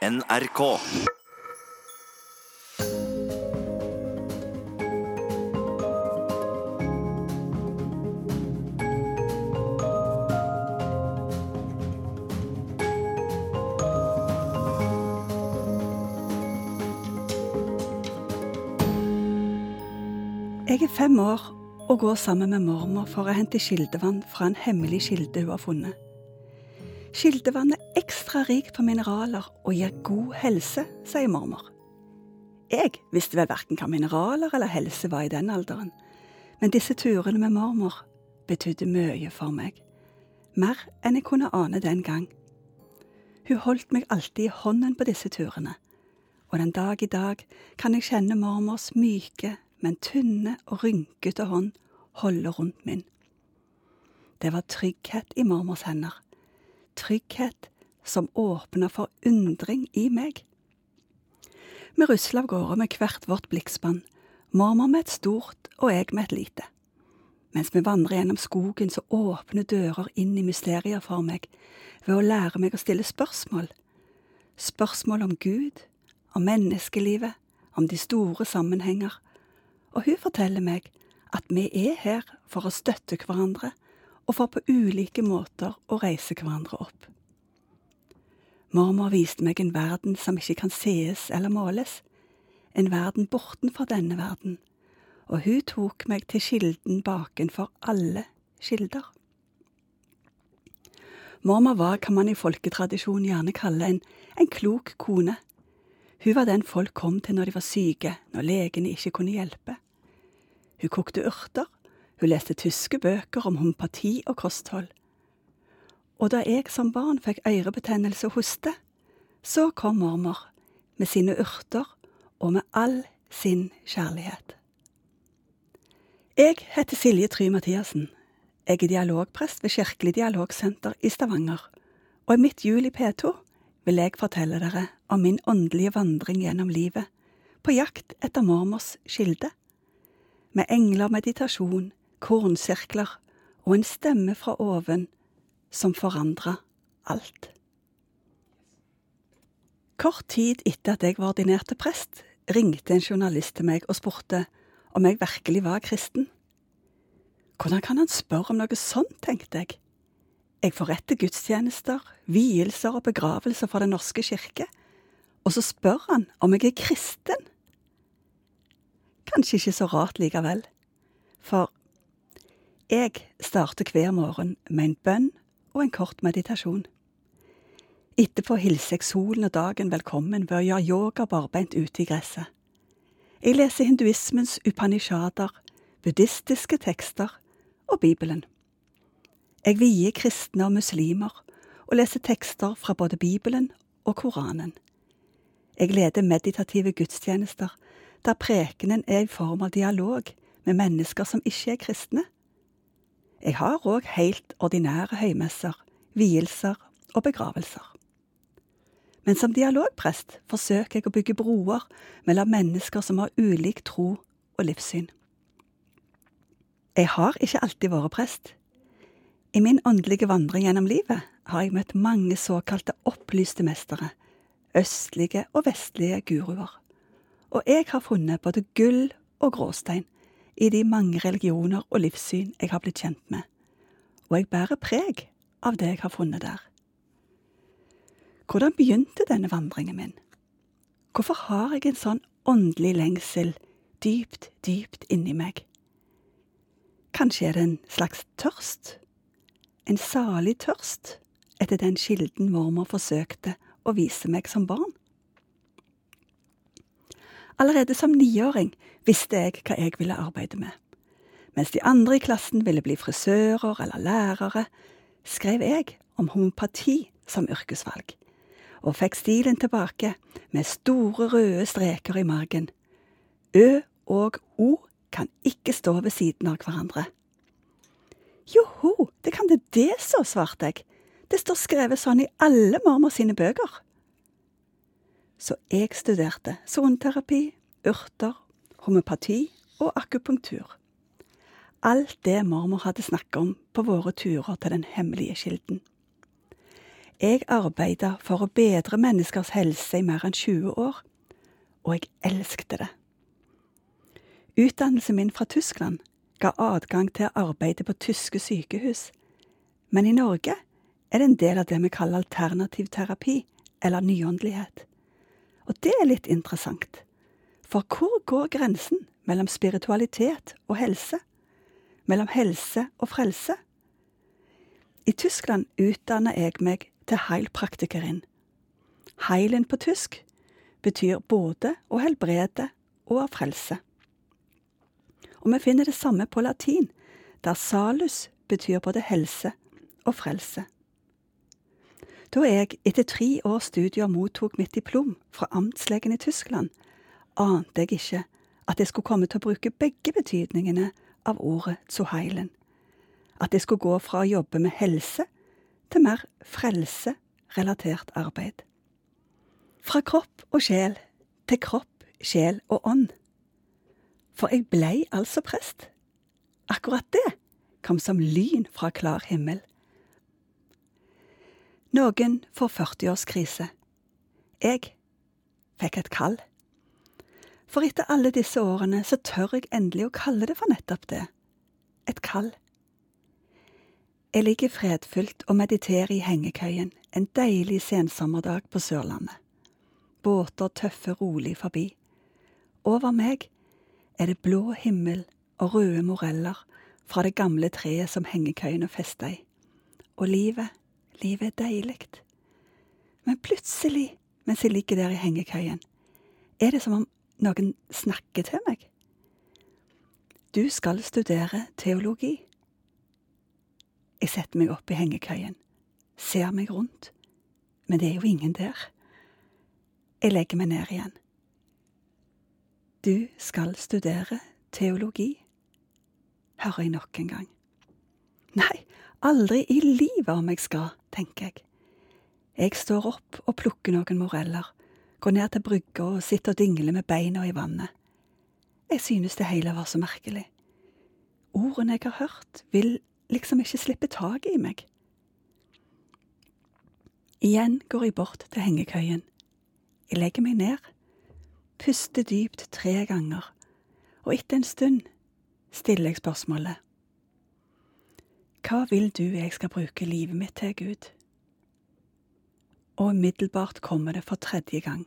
NRK. Jeg er fem år og går sammen med mormor for å hente kildevann fra en hemmelig kilde hun har funnet. Kildevann er ekstra rikt på mineraler og gir god helse, sier mormor. Jeg visste vel verken hva mineraler eller helse var i den alderen, men disse turene med mormor betydde mye for meg. Mer enn jeg kunne ane den gang. Hun holdt meg alltid i hånden på disse turene, og den dag i dag kan jeg kjenne mormors myke, men tynne og rynkete hånd holde rundt min. Det var trygghet i mormors hender. Trygghet som åpna for undring i meg. Vi rusla av gårde med hvert vårt blikkspann, mormor med et stort og jeg med et lite. Mens vi vandrer gjennom skogen, så åpner dører inn i mysterier for meg ved å lære meg å stille spørsmål. Spørsmål om Gud, om menneskelivet, om de store sammenhenger. Og hun forteller meg at vi er her for å støtte hverandre og for på ulike måter å reise hverandre opp. Mormor viste meg en verden som ikke kan sees eller måles, en verden bortenfor denne verden, og hun tok meg til kilden bakenfor alle kilder. Mormor var hva man i folketradisjonen gjerne kaller en, en klok kone. Hun var den folk kom til når de var syke, når legene ikke kunne hjelpe. Hun kokte urter, hun leste tyske bøker om homopati og kosthold. Og da jeg som barn fikk ørebetennelse og hoste, så kom mormor med sine urter og med all sin kjærlighet. Jeg heter Silje Try Mathiassen. Jeg er dialogprest ved Kirkelig dialogsenter i Stavanger, og i mitt jul i P2 vil jeg fortelle dere om min åndelige vandring gjennom livet, på jakt etter mormors kilde. Med engler, meditasjon, kornsirkler og en stemme fra oven som forandra alt. Kort tid etter at jeg var ordinert prest, ringte en journalist til meg og spurte om jeg virkelig var kristen. Hvordan kan han spørre om noe sånt, tenkte jeg. Jeg forretter gudstjenester, vielser og begravelser for Den norske kirke, og så spør han om jeg er kristen. Kanskje ikke så rart likevel, for jeg starter hver morgen med en bønn og en kort meditasjon. Etterpå hilser jeg solen og dagen velkommen ved å gjøre yoga barbeint ute i gresset. Jeg leser hinduismens upanishader, buddhistiske tekster og Bibelen. Jeg vier kristne og muslimer og leser tekster fra både Bibelen og Koranen. Jeg leder meditative gudstjenester der prekenen er i form av dialog med mennesker som ikke er kristne. Jeg har òg helt ordinære høymesser, vielser og begravelser. Men som dialogprest forsøker jeg å bygge broer mellom mennesker som har ulik tro og livssyn. Jeg har ikke alltid vært prest. I min åndelige vandring gjennom livet har jeg møtt mange såkalte opplyste mestere, østlige og vestlige guruer, og jeg har funnet både gull og gråstein i de mange religioner og livssyn jeg har blitt kjent med, og jeg bærer preg av det jeg har funnet der. Hvordan begynte denne vandringen min? Hvorfor har jeg en sånn åndelig lengsel dypt, dypt inni meg? Kanskje er det en slags tørst? En salig tørst etter den kilden mormor forsøkte å vise meg som barn? Allerede som niåring visste jeg hva jeg ville arbeide med. Mens de andre i klassen ville bli frisører eller lærere, skrev jeg om homopati som yrkesvalg, og fikk stilen tilbake med store røde streker i margen. Ø og O kan ikke stå ved siden av hverandre. Joho, det kan det det, så, svarte jeg. Det står skrevet sånn i alle mormor sine bøker. Så jeg studerte soneterapi, urter, homopati og akupunktur. Alt det mormor hadde snakket om på våre turer til den hemmelige kilden. Jeg arbeida for å bedre menneskers helse i mer enn 20 år, og jeg elsket det. Utdannelsen min fra Tyskland ga adgang til å arbeide på tyske sykehus, men i Norge er det en del av det vi kaller alternativ terapi, eller nyåndelighet. Og det er litt interessant, for hvor går grensen mellom spiritualitet og helse? Mellom helse og frelse? I Tyskland utdanner jeg meg til heilpraktikerin. Heilen på tysk betyr både å helbrede og å frelse. Og vi finner det samme på latin, der salus betyr både helse og frelse. Da jeg etter tre års studier mottok mitt diplom fra amtslegen i Tyskland, ante jeg ikke at jeg skulle komme til å bruke begge betydningene av ordet Zuheilen. At jeg skulle gå fra å jobbe med helse til mer frelse-relatert arbeid. Fra kropp og sjel til kropp, sjel og ånd. For jeg blei altså prest. Akkurat det kom som lyn fra klar himmel. Noen får 40-årskrise. Jeg fikk et kall. For etter alle disse årene så tør jeg endelig å kalle det for nettopp det. Et kall. Jeg ligger fredfullt og mediterer i hengekøyen en deilig sensommerdag på Sørlandet. Båter tøffer rolig forbi. Over meg er det blå himmel og røde moreller fra det gamle treet som hengekøyen er festa i. Og livet Livet er deilig. Men plutselig, mens jeg ligger der i hengekøyen, er det som om noen snakker til meg. Du skal studere teologi. Jeg setter meg opp i hengekøyen, ser meg rundt, men det er jo ingen der. Jeg legger meg ned igjen. Du skal studere teologi, hører jeg nok en gang. Nei, aldri i livet om jeg skal, tenker jeg. Jeg står opp og plukker noen moreller, går ned til brygga og sitter og dingler med beina i vannet. Jeg synes det hele var så merkelig. Ordene jeg har hørt, vil liksom ikke slippe taket i meg. Igjen går jeg bort til hengekøyen. Jeg legger meg ned, puster dypt tre ganger, og etter en stund stiller jeg spørsmålet. Hva vil du jeg skal bruke livet mitt til, Gud? Og umiddelbart kommer det for tredje gang.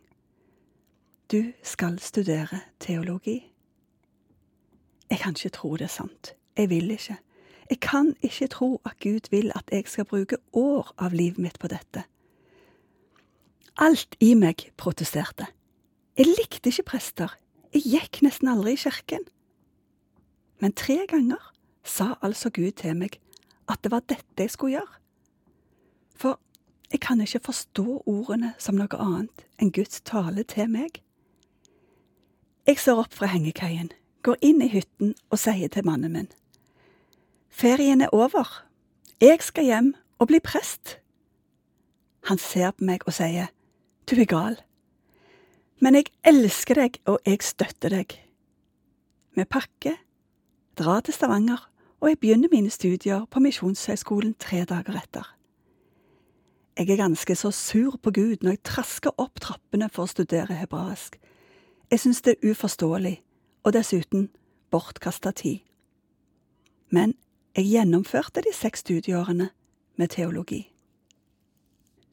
Du skal studere teologi. Jeg kan ikke tro det er sant. Jeg vil ikke. Jeg kan ikke tro at Gud vil at jeg skal bruke år av livet mitt på dette. Alt i meg protesterte. Jeg likte ikke prester. Jeg gikk nesten aldri i kirken. Men tre ganger sa altså Gud til meg at det var dette jeg skulle gjøre. For jeg kan ikke forstå ordene som noe annet enn Guds tale til meg. Jeg ser opp fra hengekøyen, går inn i hytten og sier til mannen min. Ferien er over. Jeg skal hjem og bli prest. Han ser på meg og sier, du er gal. Men jeg elsker deg, og jeg støtter deg. Vi pakker, drar til Stavanger og jeg begynner mine studier på Misjonshøgskolen tre dager etter. Jeg er ganske så sur på Gud når jeg trasker opp trappene for å studere hebraisk. Jeg synes det er uforståelig, og dessuten bortkasta tid. Men jeg gjennomførte de seks studieårene med teologi.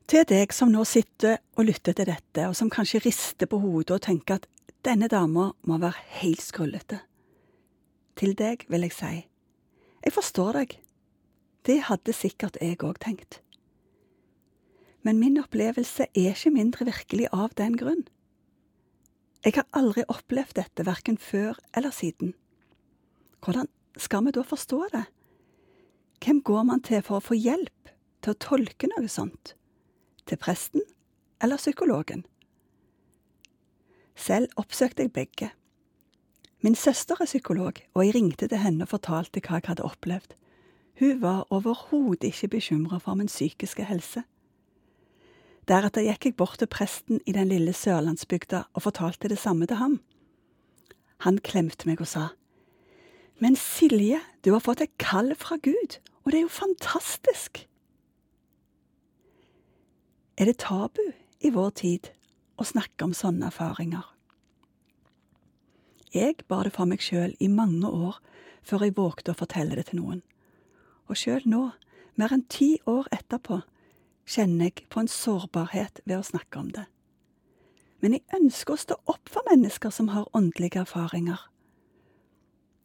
Til deg som nå sitter og lytter til dette, og som kanskje rister på hodet og tenker at denne dama må være helt skrullete. Til deg vil jeg si, jeg forstår deg. Det hadde sikkert jeg òg tenkt. Men min opplevelse er ikke mindre virkelig av den grunn. Jeg har aldri opplevd dette, verken før eller siden. Hvordan skal vi da forstå det? Hvem går man til for å få hjelp til å tolke noe sånt? Til presten eller psykologen? Selv oppsøkte jeg begge. Min søster er psykolog, og jeg ringte til henne og fortalte hva jeg hadde opplevd. Hun var overhodet ikke bekymra for min psykiske helse. Deretter gikk jeg bort til presten i den lille sørlandsbygda og fortalte det samme til ham. Han klemte meg og sa, Men Silje, du har fått et kall fra Gud, og det er jo fantastisk. Er det tabu i vår tid å snakke om sånne erfaringer? Jeg bar det for meg sjøl i mange år før jeg vågte å fortelle det til noen. Og sjøl nå, mer enn ti år etterpå, kjenner jeg på en sårbarhet ved å snakke om det. Men jeg ønsker å stå opp for mennesker som har åndelige erfaringer.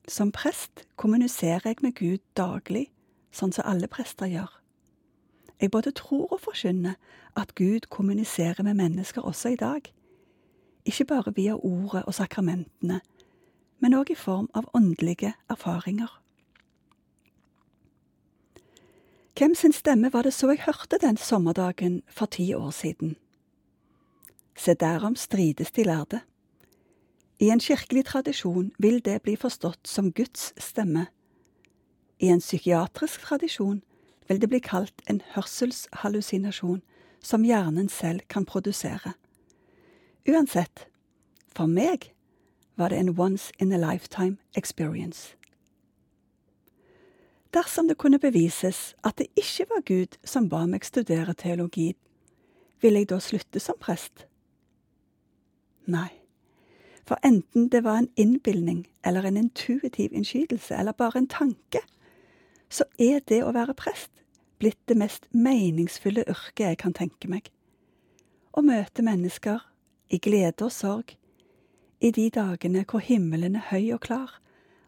Som prest kommuniserer jeg med Gud daglig, sånn som alle prester gjør. Jeg både tror og forkynner at Gud kommuniserer med mennesker også i dag. Ikke bare via ordet og sakramentene, men òg i form av åndelige erfaringer. Hvem sin stemme var det så jeg hørte den sommerdagen for ti år siden? Se derom strides de lærde. I en kirkelig tradisjon vil det bli forstått som Guds stemme. I en psykiatrisk tradisjon vil det bli kalt en hørselshallusinasjon som hjernen selv kan produsere. Uansett, for meg var det en once in a lifetime experience. Dersom det kunne bevises at det ikke var Gud som ba meg studere teologi, ville jeg da slutte som prest? Nei, for enten det var en innbilning eller en intuitiv innskytelse eller bare en tanke, så er det å være prest blitt det mest meningsfulle yrket jeg kan tenke meg. Å møte mennesker i glede og sorg, i de dagene hvor himmelen er høy og klar,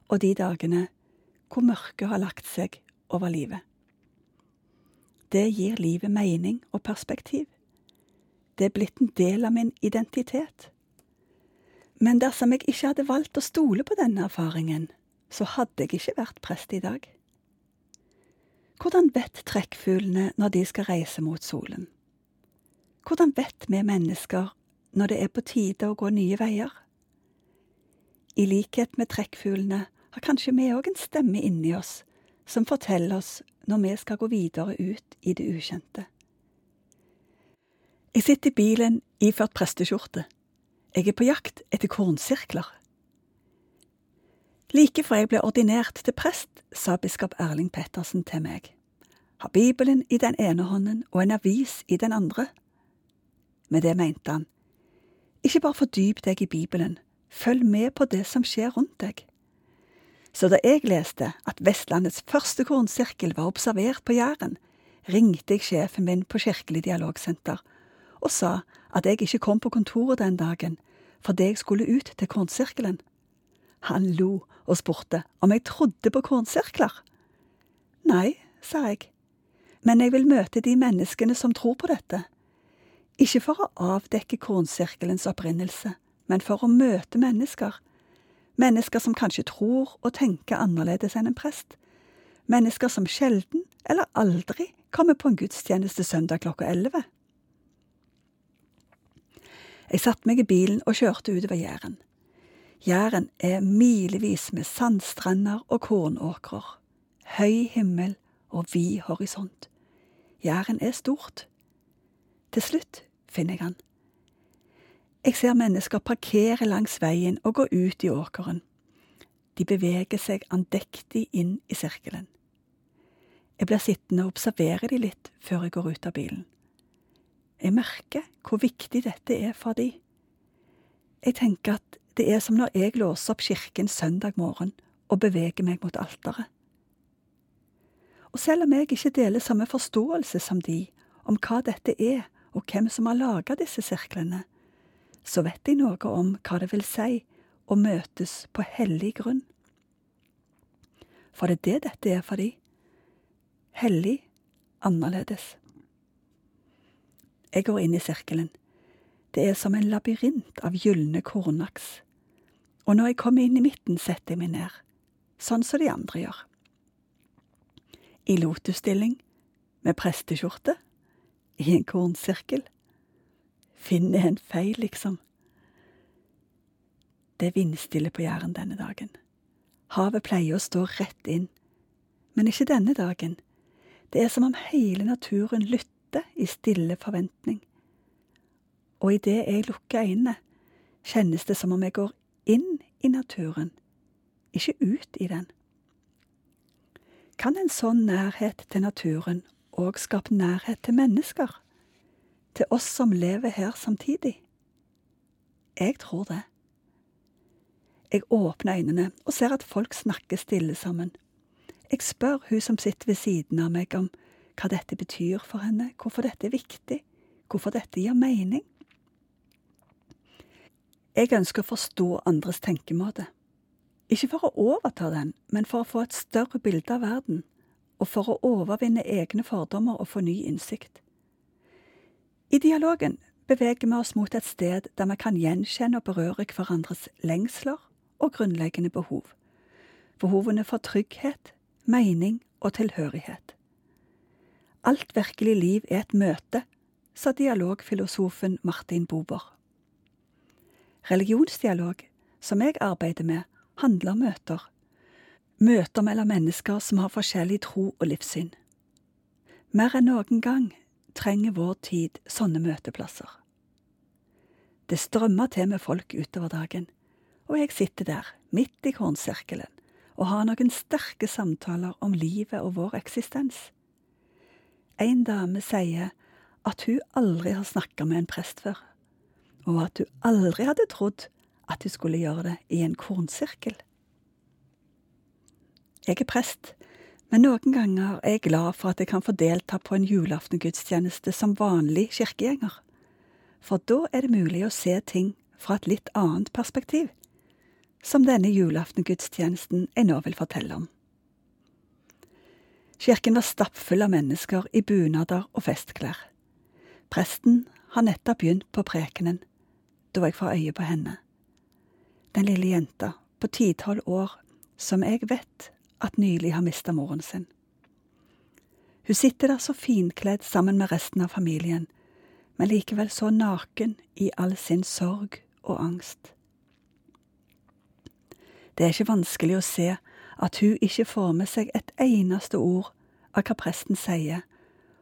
og de dagene hvor mørket har lagt seg over livet. Det gir livet mening og perspektiv. Det er blitt en del av min identitet. Men dersom jeg ikke hadde valgt å stole på denne erfaringen, så hadde jeg ikke vært prest i dag. Hvordan vet trekkfuglene når de skal reise mot solen? Hvordan vet vi mennesker når det er på tide å gå nye veier? I likhet med trekkfuglene har kanskje vi òg en stemme inni oss som forteller oss når vi skal gå videre ut i det ukjente. Jeg sitter i bilen iført presteskjorte. Jeg er på jakt etter kornsirkler. Like før jeg ble ordinert til prest, sa biskop Erling Pettersen til meg, Har Bibelen i den ene hånden og en avis i den andre. Med det mente han, ikke bare fordyp deg i Bibelen, følg med på det som skjer rundt deg. Så da jeg leste at Vestlandets første kornsirkel var observert på Jæren, ringte jeg sjefen min på Kirkelig dialogsenter og sa at jeg ikke kom på kontoret den dagen fordi jeg skulle ut til kornsirkelen. Han lo og spurte om jeg trodde på kornsirkler. Nei, sa jeg, men jeg vil møte de menneskene som tror på dette. Ikke for å avdekke kornsirkelens opprinnelse, men for å møte mennesker. Mennesker som kanskje tror og tenker annerledes enn en prest. Mennesker som sjelden eller aldri kommer på en gudstjeneste søndag klokka elleve. Jeg satte meg i bilen og kjørte utover Jæren. Jæren er milevis med sandstrender og kornåkrer, høy himmel og vid horisont. Jæren er stort. Til slutt finner jeg han. Jeg ser mennesker parkere langs veien og gå ut i åkeren. De beveger seg andektig inn i sirkelen. Jeg blir sittende og observere de litt før jeg går ut av bilen. Jeg merker hvor viktig dette er for de. Jeg tenker at det er som når jeg låser opp kirken søndag morgen og beveger meg mot alteret. Og selv om jeg ikke deler samme forståelse som de om hva dette er og hvem som har laga disse sirklene, så vet jeg noe om hva det vil si å møtes på hellig grunn. For det er det dette er for de. Hellig, annerledes. Jeg går inn i sirkelen. Det er som en labyrint av gylne kornaks. Og når jeg kommer inn i midten, setter jeg meg ned, sånn som de andre gjør. I lotusstilling, med presteskjorte, i en kornsirkel. Finner jeg en feil, liksom? Det er vindstille på Jæren denne dagen. Havet pleier å stå rett inn, men ikke denne dagen. Det er som om hele naturen lytter i stille forventning. Og idet jeg lukker øynene, kjennes det som om jeg går inn i naturen, ikke ut i den. Kan en sånn nærhet til naturen òg skape nærhet til mennesker? Til oss som lever her samtidig? Jeg tror det. Jeg åpner øynene og ser at folk snakker stille sammen. Jeg spør hun som sitter ved siden av meg om hva dette betyr for henne, hvorfor dette er viktig, hvorfor dette gir mening. Jeg ønsker å forstå andres tenkemåte. Ikke for å overta den, men for å få et større bilde av verden, og for å overvinne egne fordommer og få ny innsikt. I dialogen beveger vi oss mot et sted der vi kan gjenkjenne og berøre hverandres lengsler og grunnleggende behov. Behovene for trygghet, mening og tilhørighet. Alt virkelig liv er et møte, sa dialogfilosofen Martin Bober. Religionsdialog, som jeg arbeider med, handler om møter. Møter mellom mennesker som har forskjellig tro og livssyn. Mer enn noen gang trenger vår tid sånne møteplasser. Det strømmer til med folk utover dagen, og jeg sitter der, midt i kornsirkelen, og har noen sterke samtaler om livet og vår eksistens. En dame sier at hun aldri har snakka med en prest før, og at hun aldri hadde trodd at hun skulle gjøre det i en kornsirkel. Jeg er prest, men noen ganger er jeg glad for at jeg kan få delta på en julaftengudstjeneste som vanlig kirkegjenger, for da er det mulig å se ting fra et litt annet perspektiv, som denne julaftengudstjenesten jeg nå vil fortelle om. Kirken var stappfull av mennesker i bunader og festklær. Presten har nettopp begynt på prekenen, da jeg får øye på henne. Den lille jenta på ti-tolv år som jeg vet at nylig har mista moren sin. Hun sitter der så finkledd sammen med resten av familien, men likevel så naken i all sin sorg og angst. Det er ikke vanskelig å se at hun ikke får med seg et eneste ord av hva presten sier,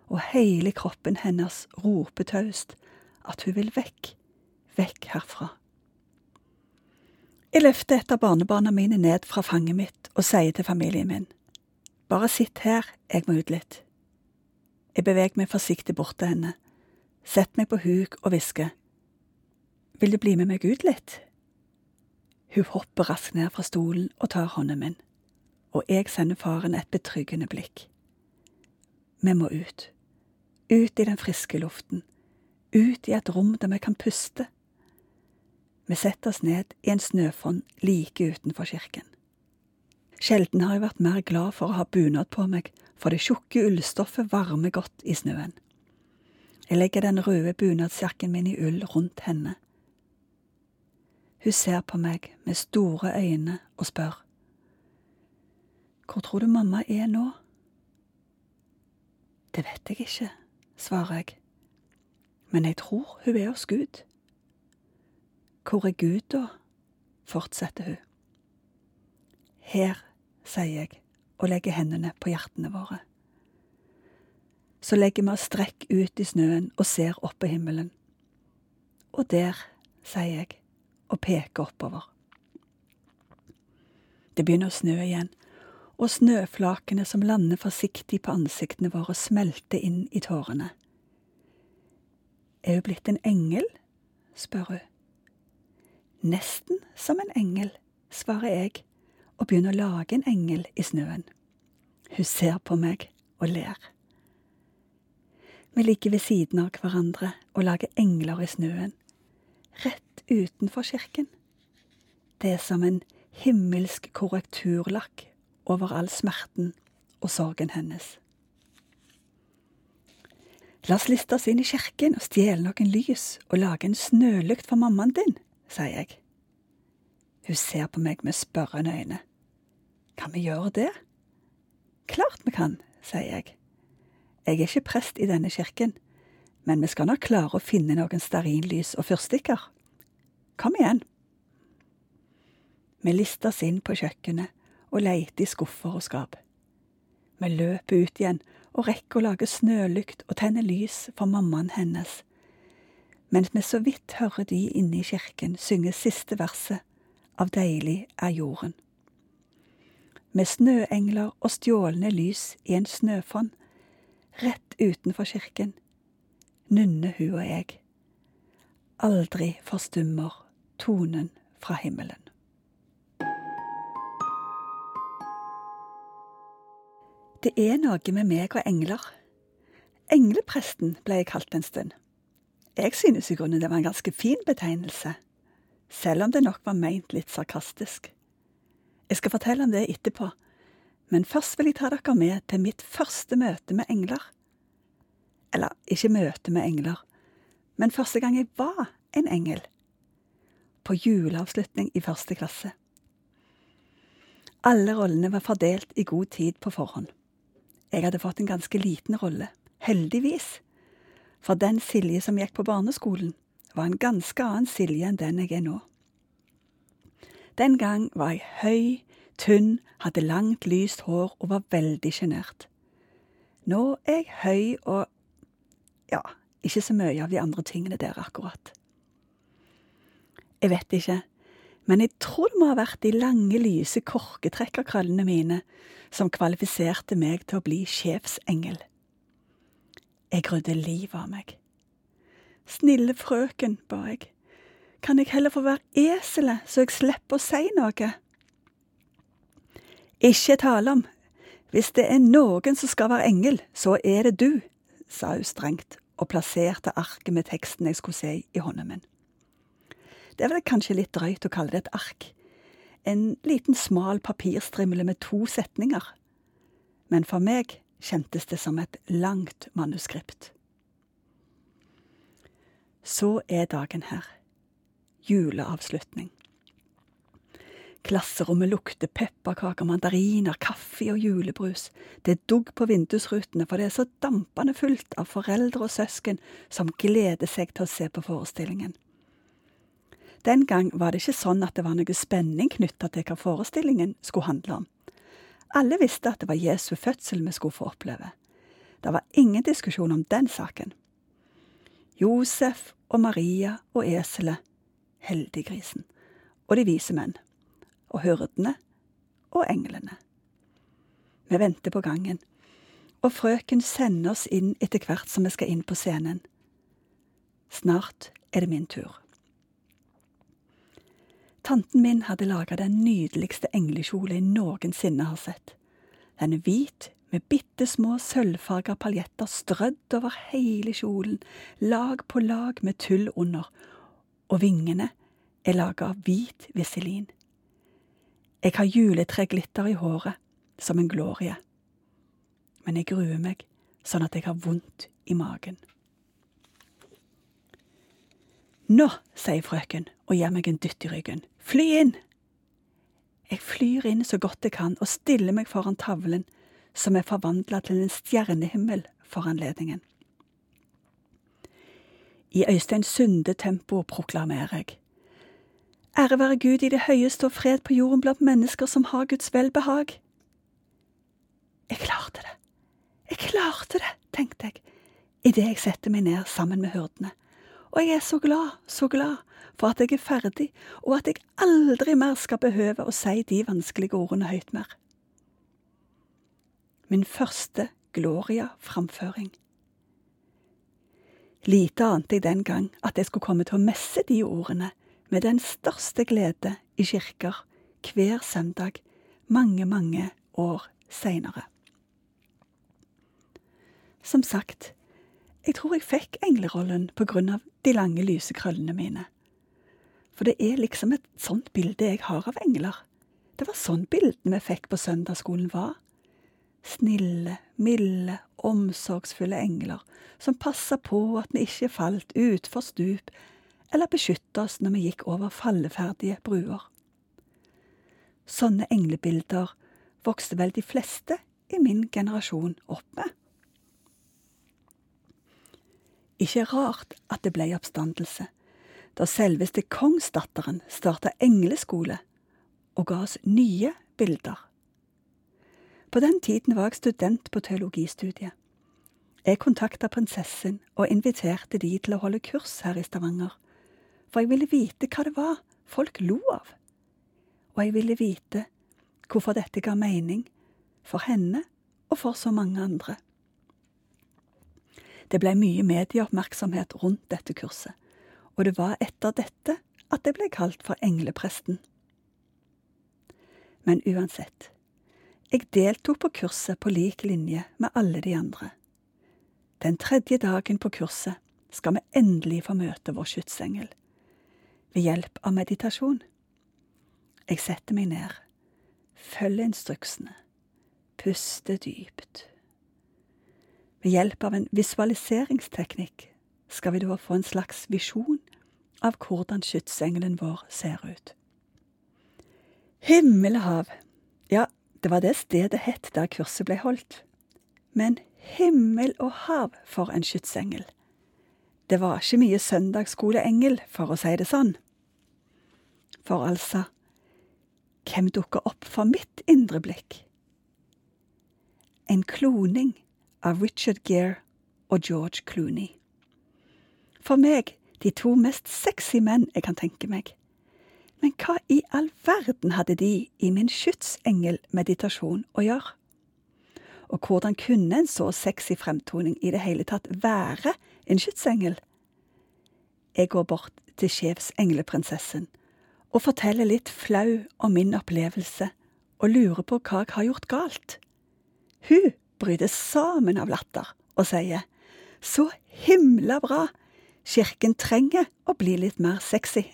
og hele kroppen hennes roper taust at hun vil vekk, vekk herfra. Jeg løfter et av barnebarna mine ned fra fanget mitt og sier til familien min, bare sitt her, jeg må ut litt. Jeg beveger meg forsiktig bort til henne, setter meg på huk og hvisker, vil du bli med meg ut litt? Hun hopper raskt ned fra stolen og tar hånden min, og jeg sender faren et betryggende blikk. Vi må ut, ut i den friske luften, ut i et rom der vi kan puste vi setter oss ned i en snøfonn like utenfor kirken. Sjelden har jeg vært mer glad for å ha bunad på meg, for det tjukke ullstoffet varmer godt i snøen. Jeg legger den røde bunadsjakken min i ull rundt henne. Hun ser på meg med store øyne og spør. Hvor tror du mamma er nå? Det vet jeg ikke, svarer jeg, men jeg tror hun er hos Gud. Hvor er Gud, da? fortsetter hun. Her, sier jeg og legger hendene på hjertene våre. Så legger vi oss strekk ut i snøen og ser opp på himmelen. Og der, sier jeg og peker oppover. Det begynner å snø igjen, og snøflakene som lander forsiktig på ansiktene våre, smelter inn i tårene. Er hun blitt en engel? spør hun. Nesten som en engel, svarer jeg og begynner å lage en engel i snøen. Hun ser på meg og ler. Vi ligger ved siden av hverandre og lager engler i snøen, rett utenfor kirken. Det er som en himmelsk korrekturlakk over all smerten og sorgen hennes. La oss liste oss inn i kirken og stjele noen lys og lage en snølykt for mammaen din, sier jeg. Hun ser på meg med spørrende øyne. Kan vi gjøre det? Klart vi kan, sier jeg. Jeg er ikke prest i denne kirken, men vi skal nok klare å finne noen stearinlys og fyrstikker. Kom igjen. Vi lister oss inn på kjøkkenet og leiter i skuffer og skap. Vi løper ut igjen og rekker å lage snølykt og tenne lys for mammaen hennes mens vi så vidt hører de inne i kirken synge siste verset av Deilig er jorden. Med snøengler og stjålne lys i en snøfonn rett utenfor kirken nynner hun og jeg. Aldri forstummer tonen fra himmelen. Det er noe med meg og engler. Englepresten ble jeg kalt en stund. Jeg synes i grunnen det var en ganske fin betegnelse, selv om det nok var meint litt sarkastisk. Jeg skal fortelle om det etterpå, men først vil jeg ta dere med til mitt første møte med engler. Eller ikke møte med engler, men første gang jeg var en engel. På juleavslutning i første klasse. Alle rollene var fordelt i god tid på forhånd. Jeg hadde fått en ganske liten rolle, heldigvis, for den Silje som gikk på barneskolen, var en ganske annen Silje enn den jeg er nå. Den gang var jeg høy, tynn, hadde langt, lyst hår og var veldig sjenert. Nå er jeg høy og ja, ikke så mye av de andre tingene der akkurat. Jeg vet ikke, men jeg tror det må ha vært de lange, lyse korketrekkerkrøllene mine som kvalifiserte meg til å bli sjefsengel. Jeg grudde livet av meg. Snille frøken, ba jeg, kan jeg heller få være eselet så jeg slipper å si noe? Ikke tale om, hvis det er noen som skal være engel, så er det du, sa hun strengt og plasserte arket med teksten jeg skulle se i hånda min. Det var det kanskje litt drøyt å kalle det et ark. En liten, smal papirstrimle med to setninger. Men for meg kjentes det som et langt manuskript. Så er dagen her. Juleavslutning. Klasserommet lukter pepperkaker, mandariner, kaffe og julebrus. Det er dugg på vindusrutene, for det er så dampende fullt av foreldre og søsken som gleder seg til å se på forestillingen. Den gang var det ikke sånn at det var noe spenning knytta til hva forestillingen skulle handle om. Alle visste at det var Jesu fødsel vi skulle få oppleve. Det var ingen diskusjon om den saken. Josef og Maria og eselet, heldiggrisen, og de vise menn, og hyrdene og englene. Vi venter på gangen, og frøken sender oss inn etter hvert som vi skal inn på scenen. Snart er det min tur. Tanten min hadde laga den nydeligste englekjole jeg noensinne har sett. Den er hvit, med bitte små sølvfarga paljetter strødd over hele kjolen, lag på lag med tull under, og vingene er laga av hvit visselin. Jeg har juletreglitter i håret, som en glorie, men jeg gruer meg sånn at jeg har vondt i magen. Nå, sier frøken og gir meg en dytt i ryggen. Fly inn! Jeg flyr inn så godt jeg kan og stiller meg foran tavlen, som er forvandla til en stjernehimmel for anledningen. I Øystein Sunde-tempo proklamerer jeg. Ære være Gud i det høyeste og fred på jorden blant mennesker som har Guds velbehag. Jeg klarte det, jeg klarte det, tenkte jeg, idet jeg setter meg ned sammen med hyrdene og jeg er så glad, så glad for at jeg er ferdig, og at jeg aldri mer skal behøve å si de vanskelige ordene høyt mer. Min første Gloria-framføring. Lite ante jeg den gang at jeg skulle komme til å messe de ordene med den største glede i kirker hver søndag mange, mange år seinere. Som sagt, jeg tror jeg fikk englerollen på grunn av de lange, lyse krøllene mine. For det er liksom et sånt bilde jeg har av engler. Det var sånn bildene vi fikk på søndagsskolen var. Snille, milde, omsorgsfulle engler som passa på at vi ikke falt utfor stup, eller beskytta oss når vi gikk over falleferdige bruer. Sånne englebilder vokste vel de fleste i min generasjon opp med. Ikke rart at det ble oppstandelse, da selveste kongsdatteren starta engleskole og ga oss nye bilder. På den tiden var jeg student på teologistudiet. Jeg kontakta prinsessen og inviterte de til å holde kurs her i Stavanger, for jeg ville vite hva det var folk lo av, og jeg ville vite hvorfor dette ga mening for henne og for så mange andre. Det ble mye medieoppmerksomhet rundt dette kurset, og det var etter dette at det ble kalt for englepresten. Men uansett, jeg deltok på kurset på lik linje med alle de andre. Den tredje dagen på kurset skal vi endelig få møte vår skytsengel, ved hjelp av meditasjon. Jeg setter meg ned, følger instruksene, puster dypt. Ved hjelp av en visualiseringsteknikk skal vi da få en slags visjon av hvordan skytsengelen vår ser ut. Himmel og hav, ja, det var det stedet het der kurset ble holdt. Men himmel og hav for en skytsengel. Det var ikke mye søndagsskoleengel, for å si det sånn. For altså, hvem dukker opp for mitt indre blikk? En kloning av Richard Gere og George Clooney. For meg de to mest sexy menn jeg kan tenke meg. Men hva i all verden hadde de i min skytsengelmeditasjon å gjøre? Og hvordan kunne en så sexy fremtoning i det hele tatt være en skytsengel? Jeg går bort til sjefsengleprinsessen og forteller litt flau om min opplevelse og lurer på hva jeg har gjort galt. Hun bryter sammen av latter og sier så himla bra, kirken trenger å bli litt mer sexy.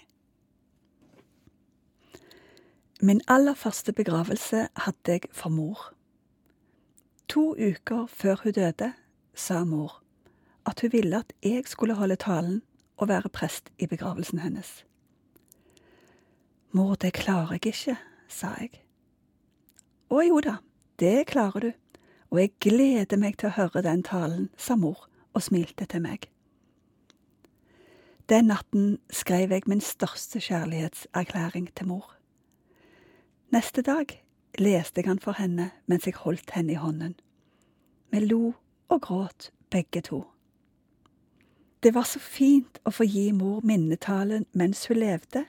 Min aller første begravelse hadde jeg for mor. To uker før hun døde, sa mor at hun ville at jeg skulle holde talen og være prest i begravelsen hennes. Mor, det klarer jeg ikke, sa jeg. Å jo da, det klarer du, og jeg gleder meg til å høre den talen, sa mor og smilte til meg. Den natten skrev jeg min største kjærlighetserklæring til mor. Neste dag leste jeg han for henne mens jeg holdt henne i hånden. Vi lo og gråt begge to. Det var så fint å få gi mor minnetalen mens hun levde,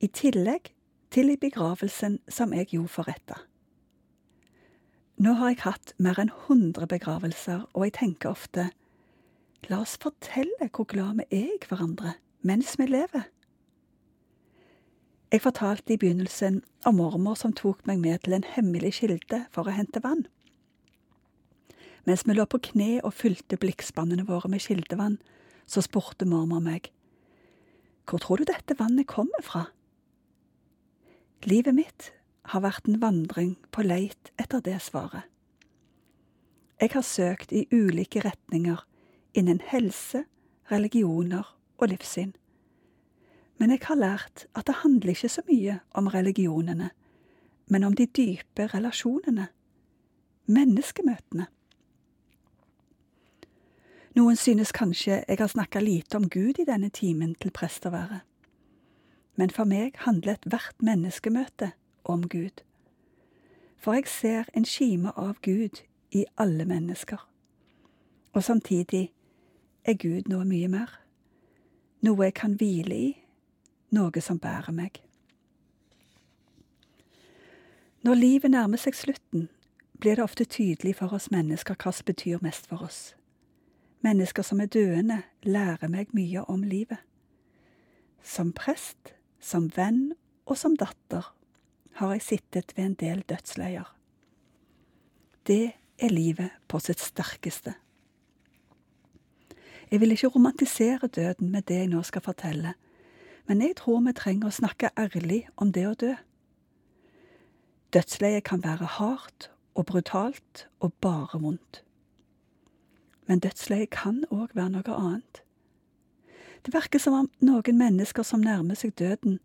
i tillegg til i begravelsen som jeg jo forretta. Nå har jeg hatt mer enn hundre begravelser, og jeg tenker ofte la oss fortelle hvor glad vi er i hverandre mens vi lever. Jeg fortalte i begynnelsen om mormor som tok meg med til en hemmelig kilde for å hente vann. Mens vi lå på kne og fylte blikkspannene våre med kildevann, så spurte mormor meg, Hvor tror du dette vannet kommer fra? Livet mitt har vært en vandring på leit etter det svaret. Jeg har søkt i ulike retninger innen helse, religioner og livssyn. Men jeg har lært at det handler ikke så mye om religionene, men om de dype relasjonene, menneskemøtene. Noen synes kanskje jeg har snakka lite om Gud i denne timen til presteværet. Men for meg handler ethvert menneskemøte om Gud. For jeg ser en kime av Gud i alle mennesker. Og samtidig er Gud noe mye mer. Noe jeg kan hvile i, noe som bærer meg. Når livet nærmer seg slutten, blir det ofte tydelig for oss mennesker hva som betyr mest for oss. Mennesker som er døende, lærer meg mye om livet. Som prest, som venn og som datter har jeg sittet ved en del dødsleier. Det er livet på sitt sterkeste. Jeg vil ikke romantisere døden med det jeg nå skal fortelle, men jeg tror vi trenger å snakke ærlig om det å dø. Dødsleie kan være hardt og brutalt og bare vondt men dødsleie kan òg være noe annet. Det virker som om noen mennesker som nærmer seg døden,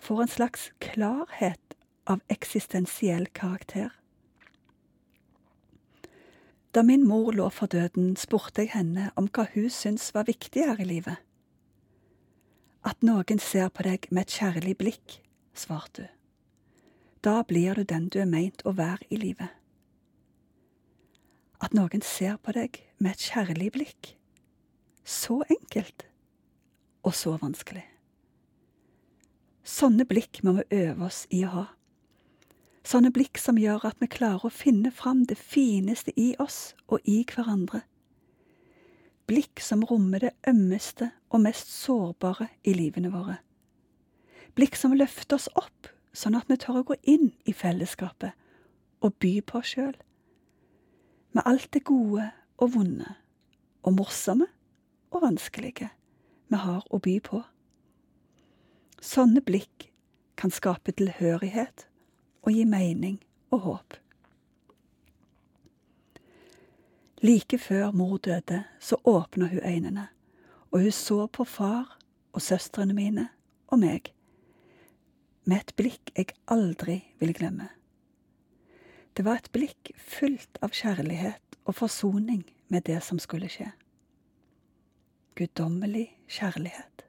får en slags klarhet av eksistensiell karakter. Da min mor lå for døden, spurte jeg henne om hva hun syntes var viktig her i livet. At noen ser på deg med et kjærlig blikk, svarte hun. Da blir du den du er meint å være i livet. At noen ser på deg med et kjærlig blikk. Så enkelt og så vanskelig. Sånne blikk må vi øve oss i å ha. Sånne blikk som gjør at vi klarer å finne fram det fineste i oss og i hverandre. Blikk som rommer det ømmeste og mest sårbare i livene våre. Blikk som løfter oss opp, sånn at vi tør å gå inn i fellesskapet og by på oss sjøl. Med alt det gode og vonde, og morsomme og vanskelige vi har å by på. Sånne blikk kan skape tilhørighet og gi mening og håp. Like før mor døde, så åpna hun øynene, og hun så på far og søstrene mine og meg med et blikk jeg aldri vil glemme. Det var et blikk fullt av kjærlighet og forsoning med det som skulle skje. Guddommelig kjærlighet.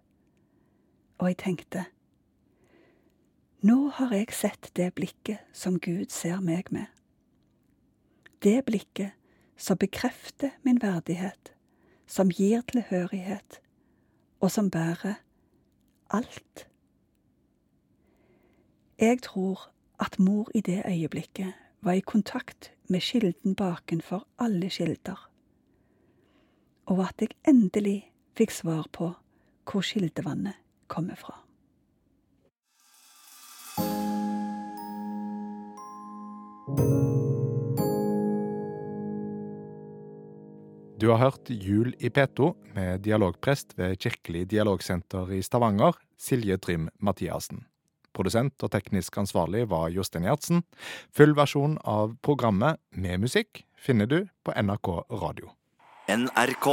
Og jeg tenkte, nå har jeg sett det blikket som Gud ser meg med. Det blikket som bekrefter min verdighet, som gir tilhørighet, og som bærer alt. Jeg tror at mor i det øyeblikket var i kontakt med kilden bakenfor alle kilder, og at jeg endelig fikk svar på hvor kildevannet kommer fra. Du har hørt Jul i P2 med dialogprest ved Kirkelig dialogsenter i Stavanger, Silje Trym Mathiassen. Produsent og teknisk ansvarlig var Jostein Gjertsen. Full versjon av programmet med musikk finner du på NRK Radio. NRK.